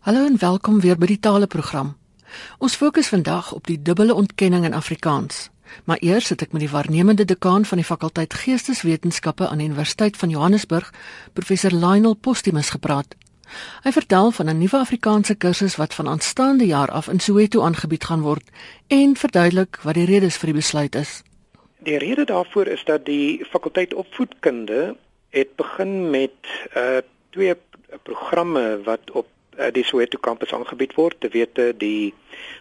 Hallo en welkom weer by die Taleprogram. Ons fokus vandag op die dubbele ontkenning in Afrikaans. Maar eers het ek met die waarnemende dekaan van die fakulteit Geesteswetenskappe aan die Universiteit van Johannesburg, professor Lionel Postumus gepraat. Hy vertel van 'n nuwe Afrikaanse kursus wat van aanstaande jaar af in Soweto aangebied gaan word en verduidelik wat die redes vir die besluit is. Die rede daarvoor is dat die fakulteit opvoedkunde het begin met uh twee programme wat op die Soweto kampus aangebied word, te wete die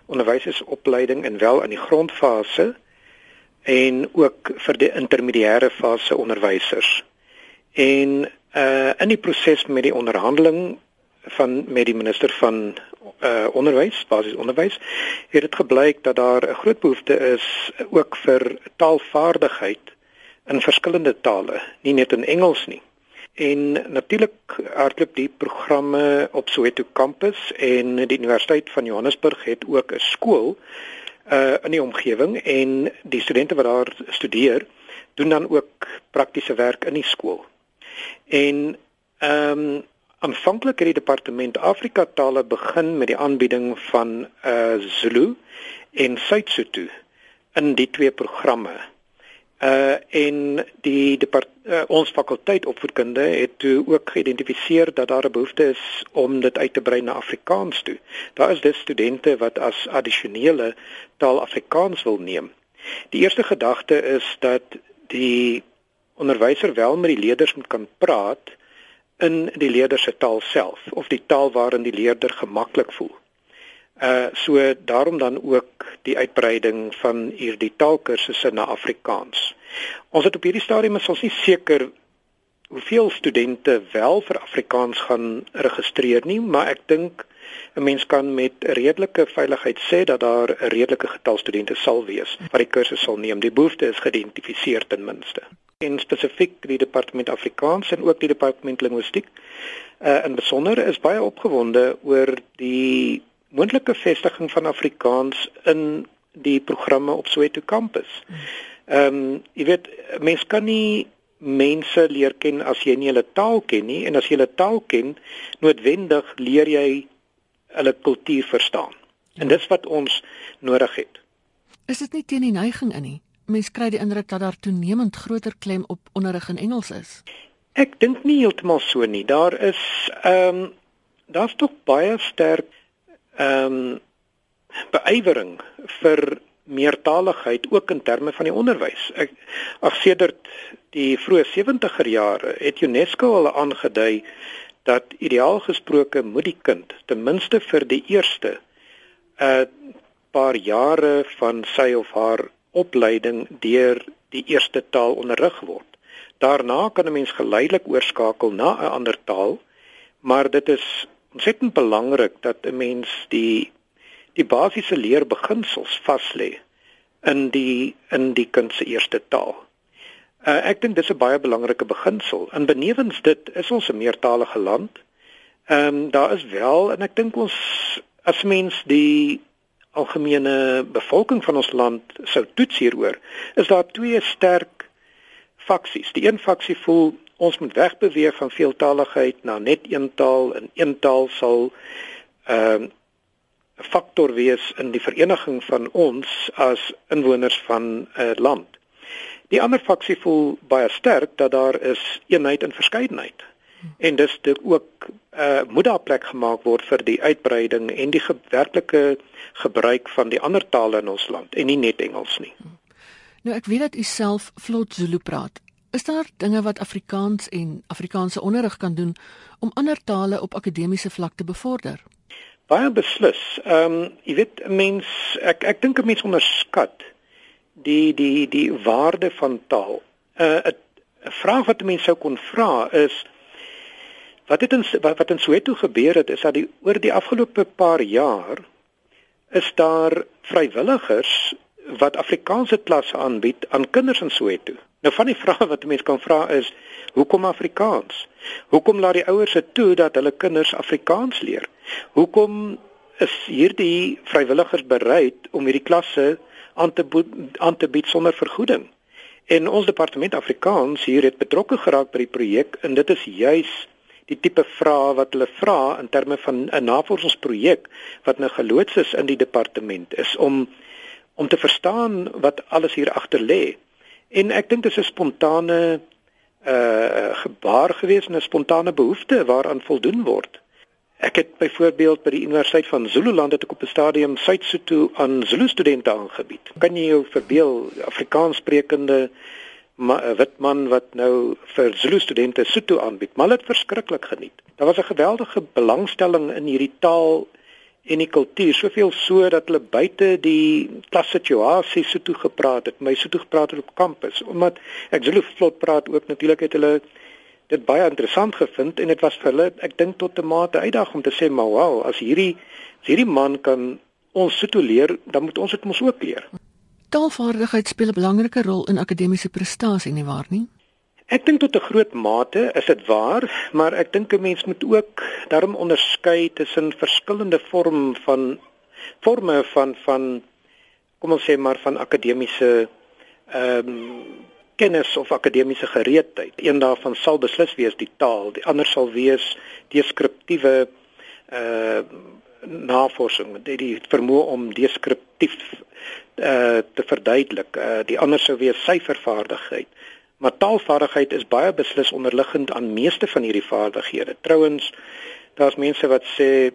onderwysersopleiding in wel aan die grondfase en ook vir die intermediêre fase onderwysers. En uh in die proses met die onderhandeling van met die minister van uh onderwys, basies onderwys, het dit gebleik dat daar 'n groot behoefte is ook vir taalvaardigheid in verskillende tale, nie net in Engels nie. En natuurlik hardloop die programme op Soweto kampus en die Universiteit van Johannesburg het ook 'n skool uh in die omgewing en die studente wat daar studeer doen dan ook praktiese werk in die skool. En ehm um, aanvanklik het die departement Afrika tale begin met die aanbieding van uh Zulu en Suid-Sotho in die twee programme. Uh en die depart, uh, ons fakulteit opvoedkunde het toe ook geïdentifiseer dat daar 'n behoefte is om dit uit te brei na Afrikaans toe. Daar is dus studente wat as addisionele taal Afrikaans wil neem. Die eerste gedagte is dat die onderwyser wel met die leerders moet kan praat in die leerder se taal self of die taal waarin die leerder gemaklik voel. Uh so daarom dan ook die uitbreiding van hierdie taalkursusse na Afrikaans. Ons het op hierdie stadium is ons nie seker hoeveel studente wel vir Afrikaans gaan registreer nie, maar ek dink 'n mens kan met redelike veiligheid sê dat daar 'n redelike getal studente sal wees wat die kursus sal neem. Die behoefte is geïdentifiseer ten minste. En spesifiek die departement Afrikaans en ook die departement linguistiek uh, in besonder is baie opgewonde oor die moontlike vestiging van Afrikaans in die programme op Soweto kampus. Ehm um, jy weet mense kan nie mense leer ken as jy nie hulle taal ken nie en as jy hulle taal ken noodwendig leer jy hulle kultuur verstaan. Ja. En dis wat ons nodig het. Is dit nie teen die neiging in nie? Mense kry die indruk dat daar toenemend groter klem op onderrig in Engels is. Ek dink nie heeltemal so nie. Daar is ehm um, daar's tog baie sterk ehm um, beyewering vir meertaligheid ook in terme van die onderwys. Ek ag sedert die vroeë 70er jare het UNESCO al aangedui dat ideaal gesproke moet die kind ten minste vir die eerste 'n uh, paar jare van sy of haar opleiding deur die eerste taal onderrig word. Daarna kan 'n mens geleidelik oorskakel na 'n ander taal, maar dit is ontsettend belangrik dat 'n mens die die basiese leerbeginsels vas lê in die in die kind se eerste taal. Uh, ek dink dis 'n baie belangrike beginsel. In benewens dit is ons 'n meertalige land. Ehm um, daar is wel en ek dink ons as mens die algemene bevolking van ons land sou toets hieroor, is daar twee sterk faksies. Die een faksie voel ons moet wegbeweeg van veeltaligheid na net een taal en een taal sal ehm uh, 'n faktor wees in die vereniging van ons as inwoners van 'n uh, land. Die ander faksie voel baie sterk dat daar is eenheid in verskeidenheid. En dis dit ook uh moet daar plek gemaak word vir die uitbreiding en die werklike gebruik van die ander tale in ons land en nie net Engels nie. Nou ek weet dat u self vlot Zulu praat. Is daar dinge wat Afrikaans en Afrikaanse onderrig kan doen om ander tale op akademiese vlak te bevorder? Baie beslis. Ehm um, jy weet 'n mens ek ek dink 'n mens onderskat die die die waarde van taal. 'n uh, 'n vraag wat mense sou kon vra is wat het in wat, wat in Soweto gebeur het is dat die oor die afgelope paar jaar is daar vrywilligers wat Afrikaanse klasse aanbied aan kinders in Soweto. Nou van die vrae wat mense kan vra is hoekom Afrikaans? Hoekom laat die ouers dit toe dat hulle kinders Afrikaans leer? Hoekom is hierdie vrywilligers bereid om hierdie klasse aan te aan te bied sonder vergoeding? En ons departement Afrikaans hier het betrokke geraak by die projek en dit is juis die tipe vrae wat hulle vra in terme van 'n navorsingsprojek wat nou geloods is in die departement is om om te verstaan wat alles hier agter lê. En ek dink dit is 'n spontane uh gebaar gewees en 'n spontane behoefte waaraan voldoen word. Ek het byvoorbeeld by die Universiteit van Zululand het ek op 'n stadium Suid-Sotho aan Zulu studente aangebied. Kan jy jou verbeel Afrikaans sprekende wit man wat nou vir Zulu studente Sotho aanbied, maar het verskriklik geniet. Daar was 'n geweldige belangstelling in hierdie taal en die kultuur, soveel so dat hulle buite die klassituasie Sotho gepraat het, my Sotho gepraat het op kampus, omdat ek Zulu vlot praat ook natuurlik het hulle dit baie interessant gevind en dit was vir hulle ek dink tot 'n mate uitdaging om te sê maar wow as hierdie as hierdie man kan ons Sotho leer dan moet ons dit mos ook leer. Taalvaardigheid speel 'n belangrike rol in akademiese prestasie nie waar nie? Ek dink tot 'n groot mate is dit waar, maar ek dink 'n mens moet ook daarom onderskei tussen verskillende vorm van forme van van kom ons sê maar van akademiese ehm um, kennis of akademiese gereedheid. Een daarvan sal beslis wees die taal, die ander sal wees deskriptiewe uh navorsing, die, die vermoë om deskriptief uh te verduidelik. Uh die ander sou wees syfervaardigheid. Maar taalvaardigheid is baie beslis onderliggend aan meeste van hierdie vaardighede. Trouwens, daar's mense wat sê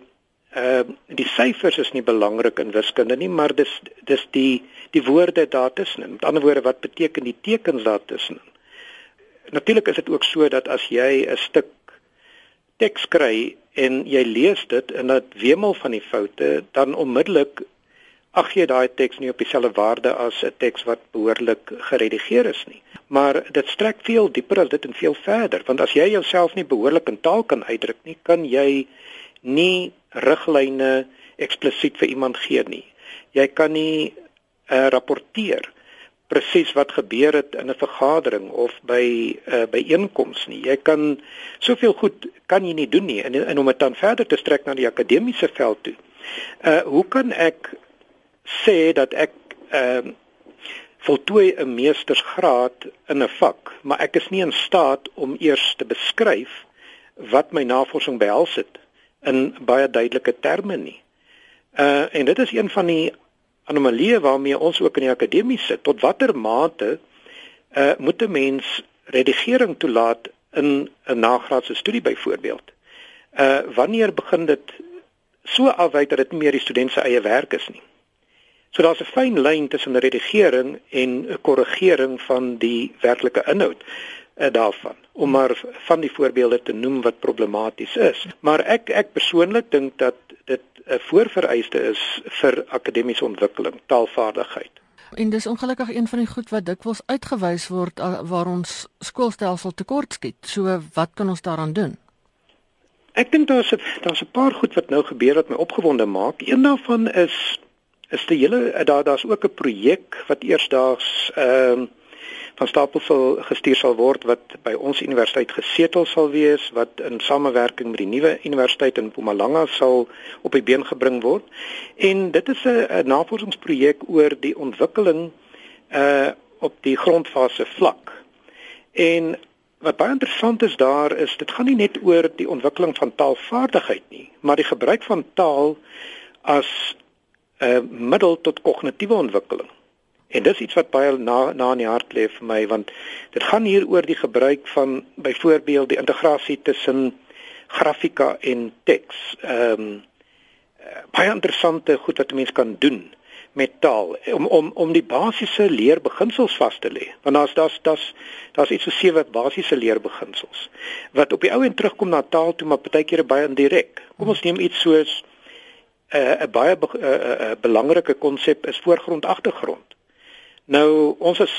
uh die syfers is nie belangrik in wiskunde nie, maar dis dis die die woorde daartussen. Met ander woorde, wat beteken die tekens daartussen? Natuurlik is dit ook so dat as jy 'n stuk teks kry en jy lees dit en dit wemel van die foute, dan onmiddellik ag jy daai teks nie op dieselfde waarde as 'n teks wat behoorlik geredigeer is nie. Maar dit strek veel dieper as dit en veel verder, want as jy jouself nie behoorlik in taal kan uitdruk nie, kan jy nie riglyne eksplisiet vir iemand gee nie. Jy kan nie uh, rapporteer presies wat gebeur het in 'n vergadering of by 'n uh, eh, byeenkoms nie. Jy kan soveel goed kan jy nie doen nie en, en om dit dan verder te strek na die akademiese veld toe. Uh hoe kan ek sê dat ek ehm uh, voltooi 'n meestersgraad in 'n vak, maar ek is nie in staat om eers te beskryf wat my navorsing behels het in baie duidelike terme nie. Uh en dit is een van die anomalieë waarmee ons ook in die akademie sit. Tot watter mate uh moet 'n mens redigering toelaat in 'n nagraadse studie byvoorbeeld? Uh wanneer begin dit so afwyk dat dit nie meer die student se eie werk is nie? So daar's 'n fyn lyn tussen redigering en 'n korrigering van die werklike inhoud uh, daarvan om maar van die voorbeelde te noem wat problematies is. Maar ek ek persoonlik dink dat dit 'n voorvereiste is vir akademiese ontwikkeling, taalvaardigheid. En dis ongelukkig een van die goed wat dikwels uitgewys word waar ons skoolstelsel tekortskiet. So wat kan ons daaraan doen? Ek dink daar's daar's 'n paar goed wat nou gebeur wat my opgewonde maak. Een daarvan is is die hele daar daar's ook 'n projek wat eersdaags ehm uh, van stapel sal gestuur sal word wat by ons universiteit gesetel sal wees wat in samewerking met die nuwe universiteit in Mpumalanga sal op die been gebring word. En dit is 'n navorsingsprojek oor die ontwikkeling uh op die grondfase vlak. En wat baie interessant is daar is dit gaan nie net oor die ontwikkeling van taalvaardigheid nie, maar die gebruik van taal as 'n uh, middel tot kognitiewe ontwikkeling. En dis iets wat baie na na in die hart lê vir my want dit gaan hier oor die gebruik van byvoorbeeld die integrasie tussen grafika en teks. Ehm um, baie interessante goed wat 'n mens kan doen met taal om om om die basiese leerbeginsels vas te lê. Want daar's daar's daar's daar's iets so sewe basiese leerbeginsels wat op die ou en terugkom na taal toe maar partykeer baie indirek. Kom ons neem iets soos 'n uh, baie be, uh, uh, belangrike konsep is voorgrond agtergrond. Nou ons is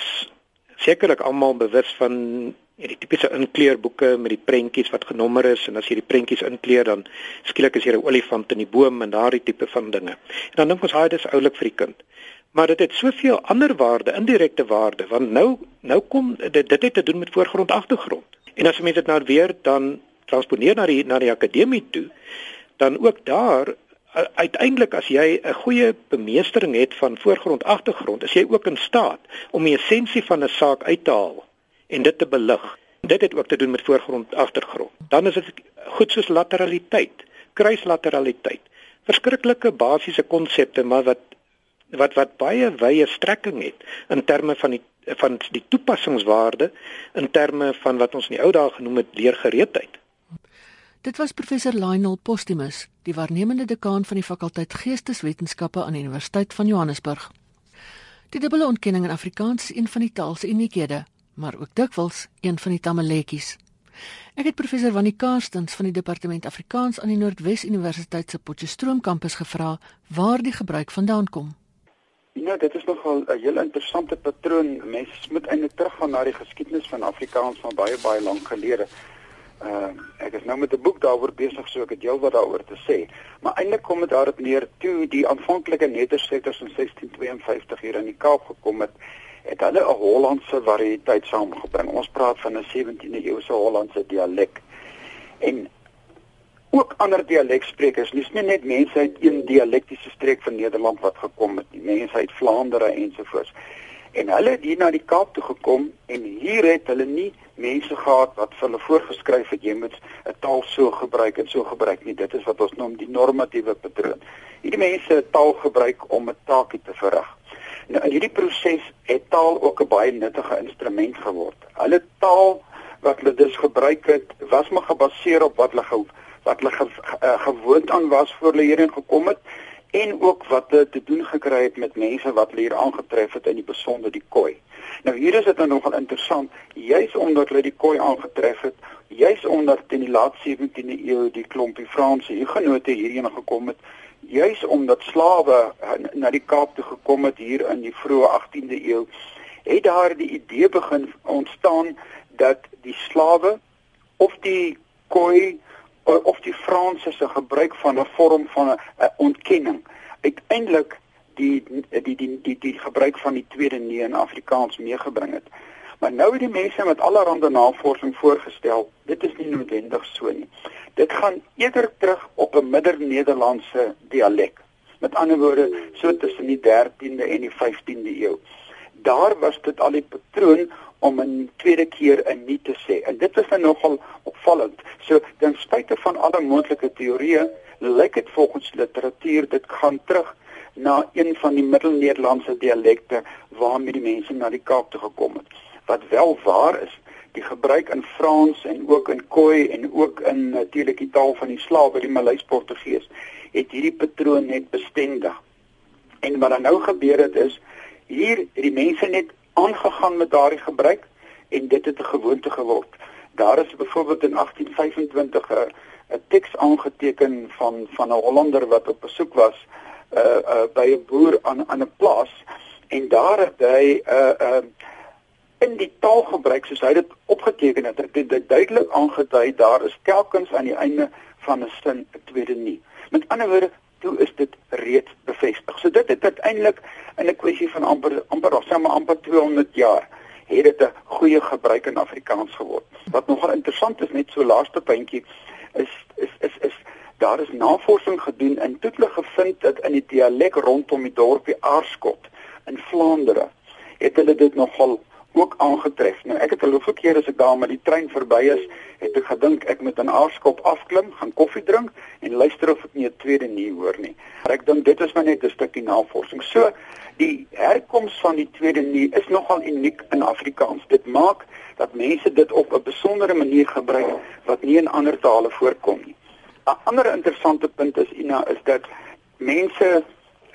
sekerlik almal bewus van hierdie tipiese inkleurboeke met die prentjies wat genommer is en as jy die prentjies inkleur dan skielik is hier 'n olifant in die boom en daardie tipe van dinge. En dan dink ons hy dis oulik vir die kind. Maar dit het soveel ander waarde, indirekte waarde, want nou nou kom dit dit het te doen met voorgrond agtergrond. En as mense dit nou weer dan transponeer na die na die akademie toe, dan ook daar uiteindelik as jy 'n goeie bemeestering het van voorgrond agtergrond, is jy ook in staat om die essensie van 'n saak uit te haal en dit te belig Dit het ook te doen met voorgrond agtergrond. Dan is dit goed soos lateraliteit, kruislateraliteit. Verskriklike basiese konsepte maar wat wat wat baie wye strekking het in terme van die van die toepassingswaarde in terme van wat ons in die ou dae genoem het leergereedheid. Dit was professor Lionel Postumus, die waarnemende dekaan van die fakulteit Geesteswetenskappe aan die Universiteit van Johannesburg. Die dubbele ontkenning in Afrikaans is een van die taal se uniekhede, maar ook dikwels een van die tamaletjies. Ek het professor Wannie Karstens van die departement Afrikaans aan die Noordwes Universiteit se Potchefstroom kampus gevra waar die gebruik vandaan kom. Ja, dit is nogal 'n heel interessante patroon. Mense moet eintlik teruggaan na die geskiedenis van Afrikaans van baie baie lank gelede. Uh, ek is nou met 'n boek daaroor besig, so ek het heelwat daaroor te sê. Maar eintlik kom dit daarop neer toe die aanvanklike nedersetters in 1652 hier in die Kaap gekom het, het hulle 'n Hollandse variëteit saamgebring. Ons praat van 'n 17de eeuse Hollandse dialek. En ook ander dialeksprekers, nie net mense uit een dialektiese streek van Nederland wat gekom het nie, mense uit Vlaandere ensovoorts. En hulle het hier na die Kaap toe gekom en hier het hulle nie mense gehad wat vir hulle voorgeskryf het jy moet 'n taal so gebruik en so gebruik nie. Dit is wat ons noem die normatiewe patroon. Hierdie mense het taal gebruik om 'n taakie te verrig. Nou in hierdie proses het taal ook 'n baie nuttige instrument geword. Hulle taal wat hulle dus gebruik het, was maar gebaseer op wat hulle wat hulle ge, uh, gewoond aan was voor hulle hierheen gekom het en ook wat hulle te doen gekry het met mense wat hier aangetref het in die besonder die koi. Nou hier is dit nou nogal interessant, juis omdat hulle die koi aangetref het, juis omdat in die laat 17de eeu die klompie Franse hugenote hierheen gekom het, juis omdat slawe na die Kaap toe gekom het hier in die vroeë 18de eeu, het daar die idee begin ontstaan dat die slawe of die koi of die Franse se gebruik van 'n vorm van 'n ontkenning uiteindelik die die die die die, gebruik van die tweede nee in Afrikaans meegebring het. Maar nou het die mense met allerlei navorsing voorgestel, dit is nie noodwendig so nie. Dit gaan eerder terug op 'n middernederlandse dialek. Met ander woorde, so tussen die 13de en die 15de eeu. Daar was dit al die patroon om 'n tweede keer 'n nie te sê. En dit is nou nogal opvallend. So ten spyte van alle moontlike teorieë, lyk dit volgens literatuur dit gaan terug na een van die middelnederlandse dialekte waarmee die mense na die Kaap toe gekom het. Wat wel waar is, die gebruik in Frans en ook in Khoi en ook in natuurlik die taal van die slawe, die Maleis Portugees, het hierdie patroon net bestendig. En wat dan nou gebeur het is hier het die mense net aangegaan met daardie gebruik en dit het 'n gewoonte geword. Daar is byvoorbeeld in 1825 'n 'n teks aangeteken van van 'n Hollander wat op besoek was uh, uh by 'n boer aan aan 'n plaas en daar het hy uh uh in die taal gebruik soos hy dit opgeteken het. Dit het duidelik aangedui daar is telkens aan die einde van 'n sin 'n tweede nie. Met ander woorde toe is dit reeds bevestig. So dit het uiteindelik in 'n kwessie van amper amper of sê maar amper 200 jaar het dit 'n goeie gebruik in Afrikaans geword. Wat nogal interessant is net so laaste puntjie is is is is daar is navorsing gedoen en toe hulle gevind dat in die dialek rondom die dorpie Aarskot in Vlaandere het hulle dit nogal ook aangetref. Nou ek het al hoeveel keer as ek daar met die trein verby is, het ek gedink ek moet in Aarskop afklim, gaan koffie drink en luister of ek nie 'n tweede nie hoor nie. Maar ek dink dit is maar net 'n stukkie navorsing. So die herkoms van die tweede nie is nogal uniek in Afrikaans. Dit maak dat mense dit op 'n besondere manier gebruik wat nie in ander tale voorkom nie. 'n Ander interessante punt is Ina is dat mense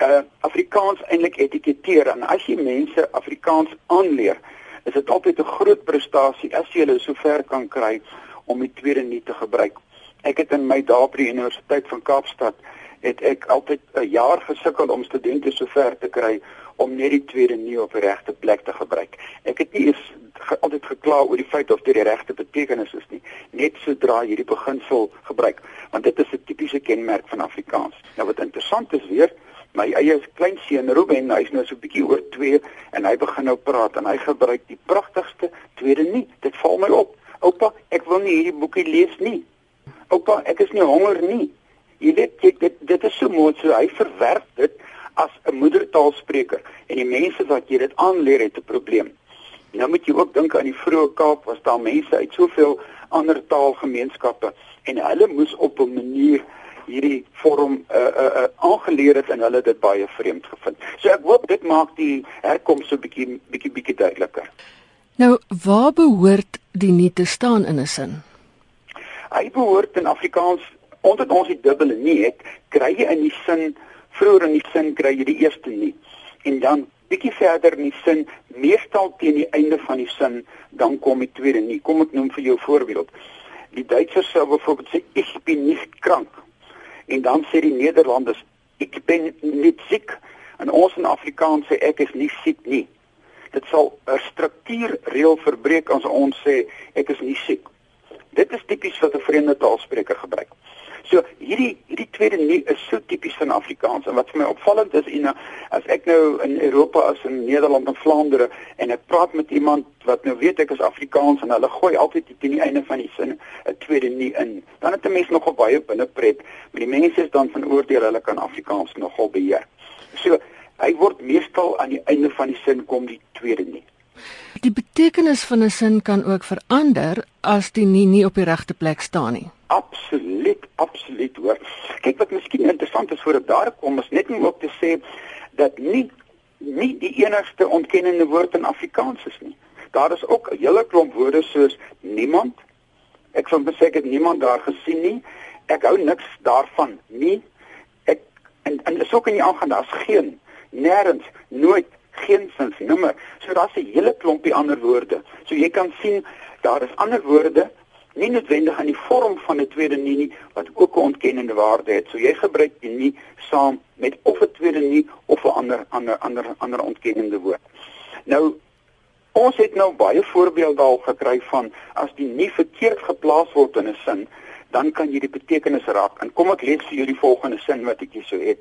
uh Afrikaans eintlik etiketeer en as jy mense Afrikaans aanleer is dit altyd 'n groot prestasie as jy hulle sover kan kry om die tweede nie te gebruik. Ek het in my dae by die Universiteit van Kaapstad het ek altyd 'n jaar gesukkel om studente sover te kry om net die tweede nie op die regte plek te gebruik. Ek het nie eens ge, altyd gekla oor die feit of dit die regte betekenis is nie, net sodra jy die beginsel gebruik, want dit is 'n tipiese kenmerk van Afrikaans. Nou wat interessant is weer, my eie klein seun Ruben, hy's nou so 'n bietjie oor 2 en hy begin nou praat en hy gebruik die pragtigste tweede nie. Dit val my op. Oupa, ek wil nie hierdie boekie lees nie. Oupa, ek is nie honger nie. Jy weet jy, dit dit is so mooi so hy verwerp dit as 'n moedertaalspreker en die mense wat jy dit aanleer het 'n probleem. Nou moet jy ook dink aan die vroeë Kaap was daar mense uit soveel ander taalgemeenskappe en hulle moes op 'n manier hierdie vorm uh uh, uh aangeleer het en hulle dit baie vreemd gevind. So ek hoop dit maak die herkoms so bietjie bietjie bietjie duideliker. Nou, waar behoort die nie te staan in 'n sin? Hy behoort in Afrikaans omdat ons die dubbele nie het, kry jy in die sin vroeër in die sin kry jy die eerste nie. En dan bietjie verder in die sin, meestal teen die einde van die sin, dan kom die tweede nie. Kom ek noem vir jou 'n voorbeeld. Die Duitsers sou byvoorbeeld sê ich bin nicht krank. En dan sê die Nederlanders ek ben niet siek. En ons in Afrikaans sê ek is nie siek nie. Dit sal 'n struktuurreël verbreek as ons sê ek is nie siek. Dit is tipies wat 'n vreemde taalspreker gebruik. So hierdie hierdie tweede nie is so tipies van Afrikaans en wat vir my opvallend is en as ek nou in Europa as in Nederland en Vlaandere en ek praat met iemand wat nou weet ek is Afrikaans en hulle gooi altyd teen die einde van die sin 'n tweede nie in. Dan het 'n mens nogal baie binnepret, maar die mense is dan van oordeel hulle kan Afrikaans nogal beheer. So hy word meestal aan die einde van die sin kom die tweede nie. Die betekenis van 'n sin kan ook verander as die nie nie op die regte plek staan nie. Absoluut, absoluut hoor. Kyk wat miskien interessant is voor dit daar kom, is net om ook te sê dat nie nie die enigste ontkennende woord in Afrikaans is nie. Daar is ook 'n hele klomp woorde soos niemand. Ek sou sê ek het niemand daar gesien nie. Ek hou niks daarvan nie. Ek en en so kan jy aangaan, daar's geen, nêrens, nooit, geensins, nimmer. So daar's 'n hele klompie ander woorde. So jy kan sien daar is ander woorde nie noodwendig aan die vorm van 'n tweede nie wat ook 'n ontkennende waarde het. So jy gebruik die nie saam met of 'n tweede nie of 'n ander ander ander ander ontkennende woord. Nou ons het nou baie voorbeelde al gekry van as die nie verkeerd geplaas word in 'n sin, dan kan jy die betekenis raak. En kom ek lees vir jou die volgende sin wat ek hier so het.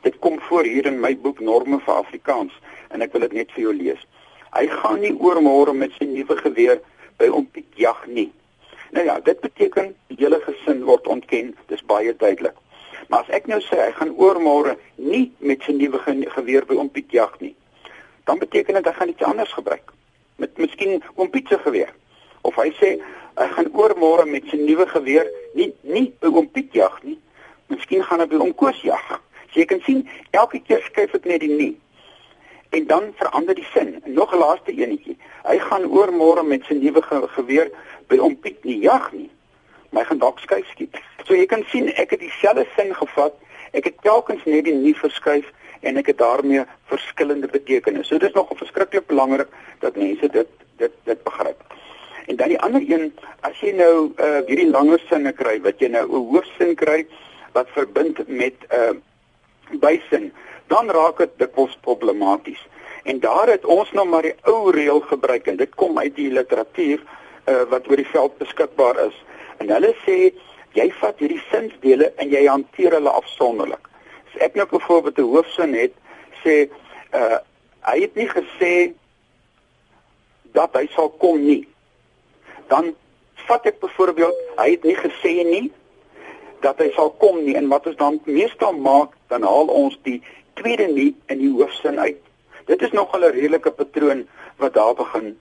Dit kom voor hier in my boek Norme vir Afrikaans en ek wil dit net vir jou lees. Hy gaan nie oor môre met sy nuwe geweer by om Piet jag nie. Nou ja, dit beteken die hele gesin word ontken, dis baie duidelik. Maar as ek nou sê hy gaan oormôre nie met sy nuwe geweer by oom Piet jag nie, dan beteken dit hy gaan iets anders gebruik. Met miskien oom Piet se geweer. Of hy sê hy gaan oormôre met sy nuwe geweer nie nie by oom Piet jag nie, miskien gaan hy by oom Koos jag. So jy kan sien elke keer skuif ek net die nie en dan verander die sin. Nog 'n laaste enetjie. Hy gaan oormôre met sy nuwe geweer by om Piet nie jag nie. My gaan dalk skuif skiet. So jy kan sien ek het dieselfde sin gevat. Ek het telkens net die nie verskuif en ek het daarmee verskillende betekenisse. So dit is nogal verskriklik belangrik dat mense dit dit dit begryp. En dan die ander een, as jy nou uh hierdie langer sinne kry wat jy nou 'n hoofsin kry wat verbind met 'n uh, bysin, dan raak dit dikwels problematies. En daar het ons nou maar die ou reël gebruik en dit kom uit die literatuur uh, wat oor die veld beskikbaar is. En hulle sê jy vat hierdie sinsdele en jy hanteer hulle afsonderlik. As ek nou byvoorbeeld 'n hoofsin het, sê uh hy het nie gesê dat hy sal kom nie. Dan vat ek byvoorbeeld hy het nie gesê nie dat hy sal kom nie en wat ons dan meestal maak, dan haal ons die tweede nie in die hoofsin uit. Dit is nog 'n redelike patroon wat daar begin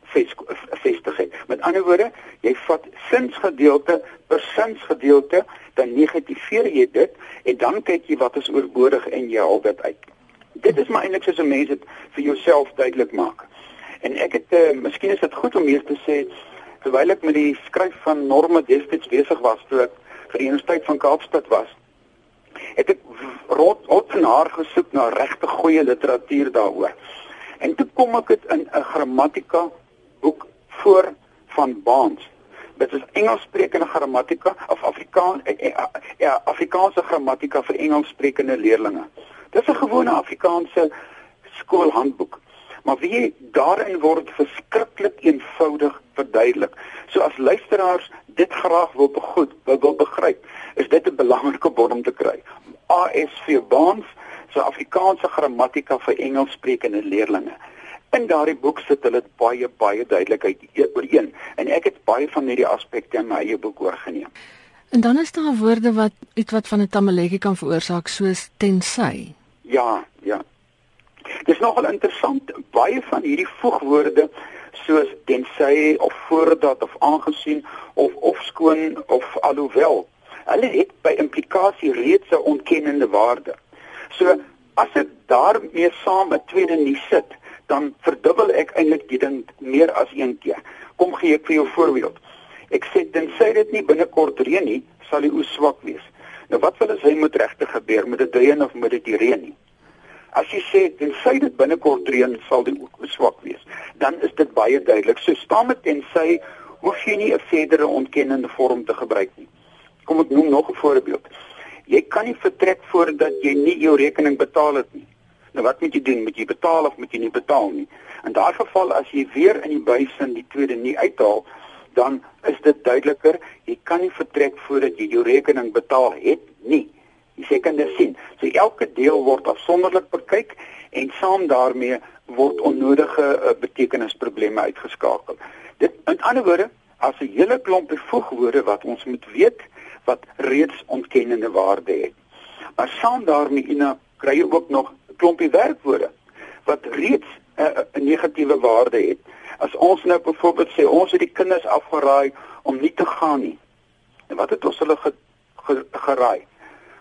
vestig het. Met ander woorde, jy vat sinsgedeelte per sinsgedeelte, dan negativeer jy dit en dan kyk jy wat is oorbodig en jy haal dit uit. Dit is maar eintlik soos 'n mens dit vir jouself duidelik maak. En ek het uh, miskien is dit goed om eers te sê terwyl ek met die skryf van norme destyds besig was toe ek vir die Universiteit van Kaapstad was, het ek rond op en haar gesoek na regte goeie literatuur daaroor. En toe kom ek dit in 'n grammatika boek voor van Baans. Dit is Engelssprekende grammatika of Afrikaans eh, eh, ja, Afrikaanse grammatika vir Engelssprekende leerders. Dis 'n gewone Afrikaanse skoolhandboek. Maar wie daarin word verskriklik eenvoudig verduidelik. So as luisteraars dit graag wil begoed, wil begryp, is dit 'n belangrike bron om te kry. ASV Baans se Afrikaanse grammatika vir Engelssprekende leerders. In daardie boek sit hulle baie baie duidelikheid ooreen en ek het baie van hierdie aspekte in my eie boek oorgeneem. En dan is daar woorde wat iets wat van 'n tamaletjie kan veroorsaak soos tensy. Ja, ja. Dit is nogal interessant baie van hierdie voegwoorde soos tensy of voordat of aangesien of of skoon of alhoewel. Hulle het by implikasie reeds 'n ontkennende waarde. So as ek daarmee saam 'n tweede nie sit, dan verdubbel ek eintlik die ding meer as een keer. Kom gee ek vir jou voorbeeld. Ek sê tensy dit nie binnekort reën nie, sal die oes swak wees. Nou wat wil as hy moet regtig gebeur met dit reën of met dit reën nie? As jy sê tensy dit binnekort reën sal die oes swak wees, dan is dit baie duidelik. So staan met tensy hoef jy nie 'n verdere ontkennende vorm te gebruik nie. Kom ek noem nog 'n voorbeeld. Jy kan nie vertrek voordat jy nie jou rekening betaal het nie. Nou wat moet jy doen? Moet jy betaal of moet jy nie betaal nie? In daardie geval as jy weer in die buisin die tweede nie uithaal, dan is dit duideliker, jy kan nie vertrek voordat jy jou rekening betaal het nie. Jy sê kan dit sien. So elke deel word afsonderlik bekyk en saam daarmee word onnodige uh, betekenisprobleme uitgeskakel. Dit in ander woorde, as 'n hele klomp voegwoorde wat ons moet weet wat reeds ontkennende waarde het. Maar saam daarmee Ina kry jy ook nog 'n klompie werkwoorde wat reeds 'n uh, negatiewe waarde het. As ons nou byvoorbeeld sê ons het die kinders afgeraai om nie te gaan nie. En wat het ons hulle ge, ge, geraai?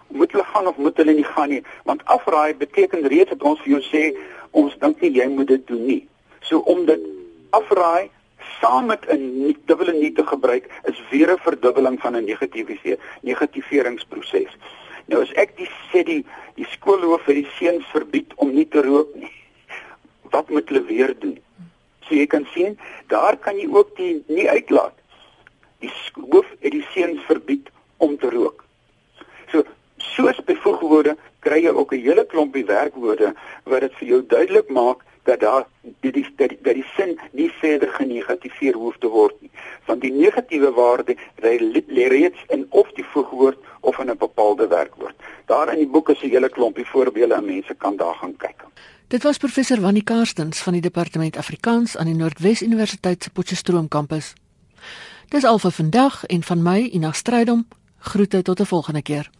Moet hulle gaan of moet hulle nie gaan nie? Want afraai beteken reeds dat ons vir jou sê ons dink nie jy moet dit doen nie. So om dit afraai saam met 'n dubbele nie te gebruik is weer 'n verdubbeling van 'n negativiseer negativeringsproses. Nou as ek die sê die die skoolhoof het die seuns verbied om nie te rook nie. Wat moet hulle weer doen? So jy kan sien, daar kan jy ook die nie uitlaat. Die hoof het die seuns verbied om te rook. So soos byvoegwoorde kry jy ook 'n hele klompie werkwoorde wat dit vir jou duidelik maak dat daar die die dat die, die sin nie verder genegativeer hoef te word nie. Want die negatiewe waarde lê reeds in of die voegwoord of in 'n bepaalde werkwoord. Daar in die boek is 'n hele klompie voorbeelde en mense kan daar gaan kyk. Dit was professor Wannie Karstens van die departement Afrikaans aan die Noordwes Universiteit se Potchefstroom kampus. Dis al vir vandag en van my Ina Strydom groete tot 'n volgende keer.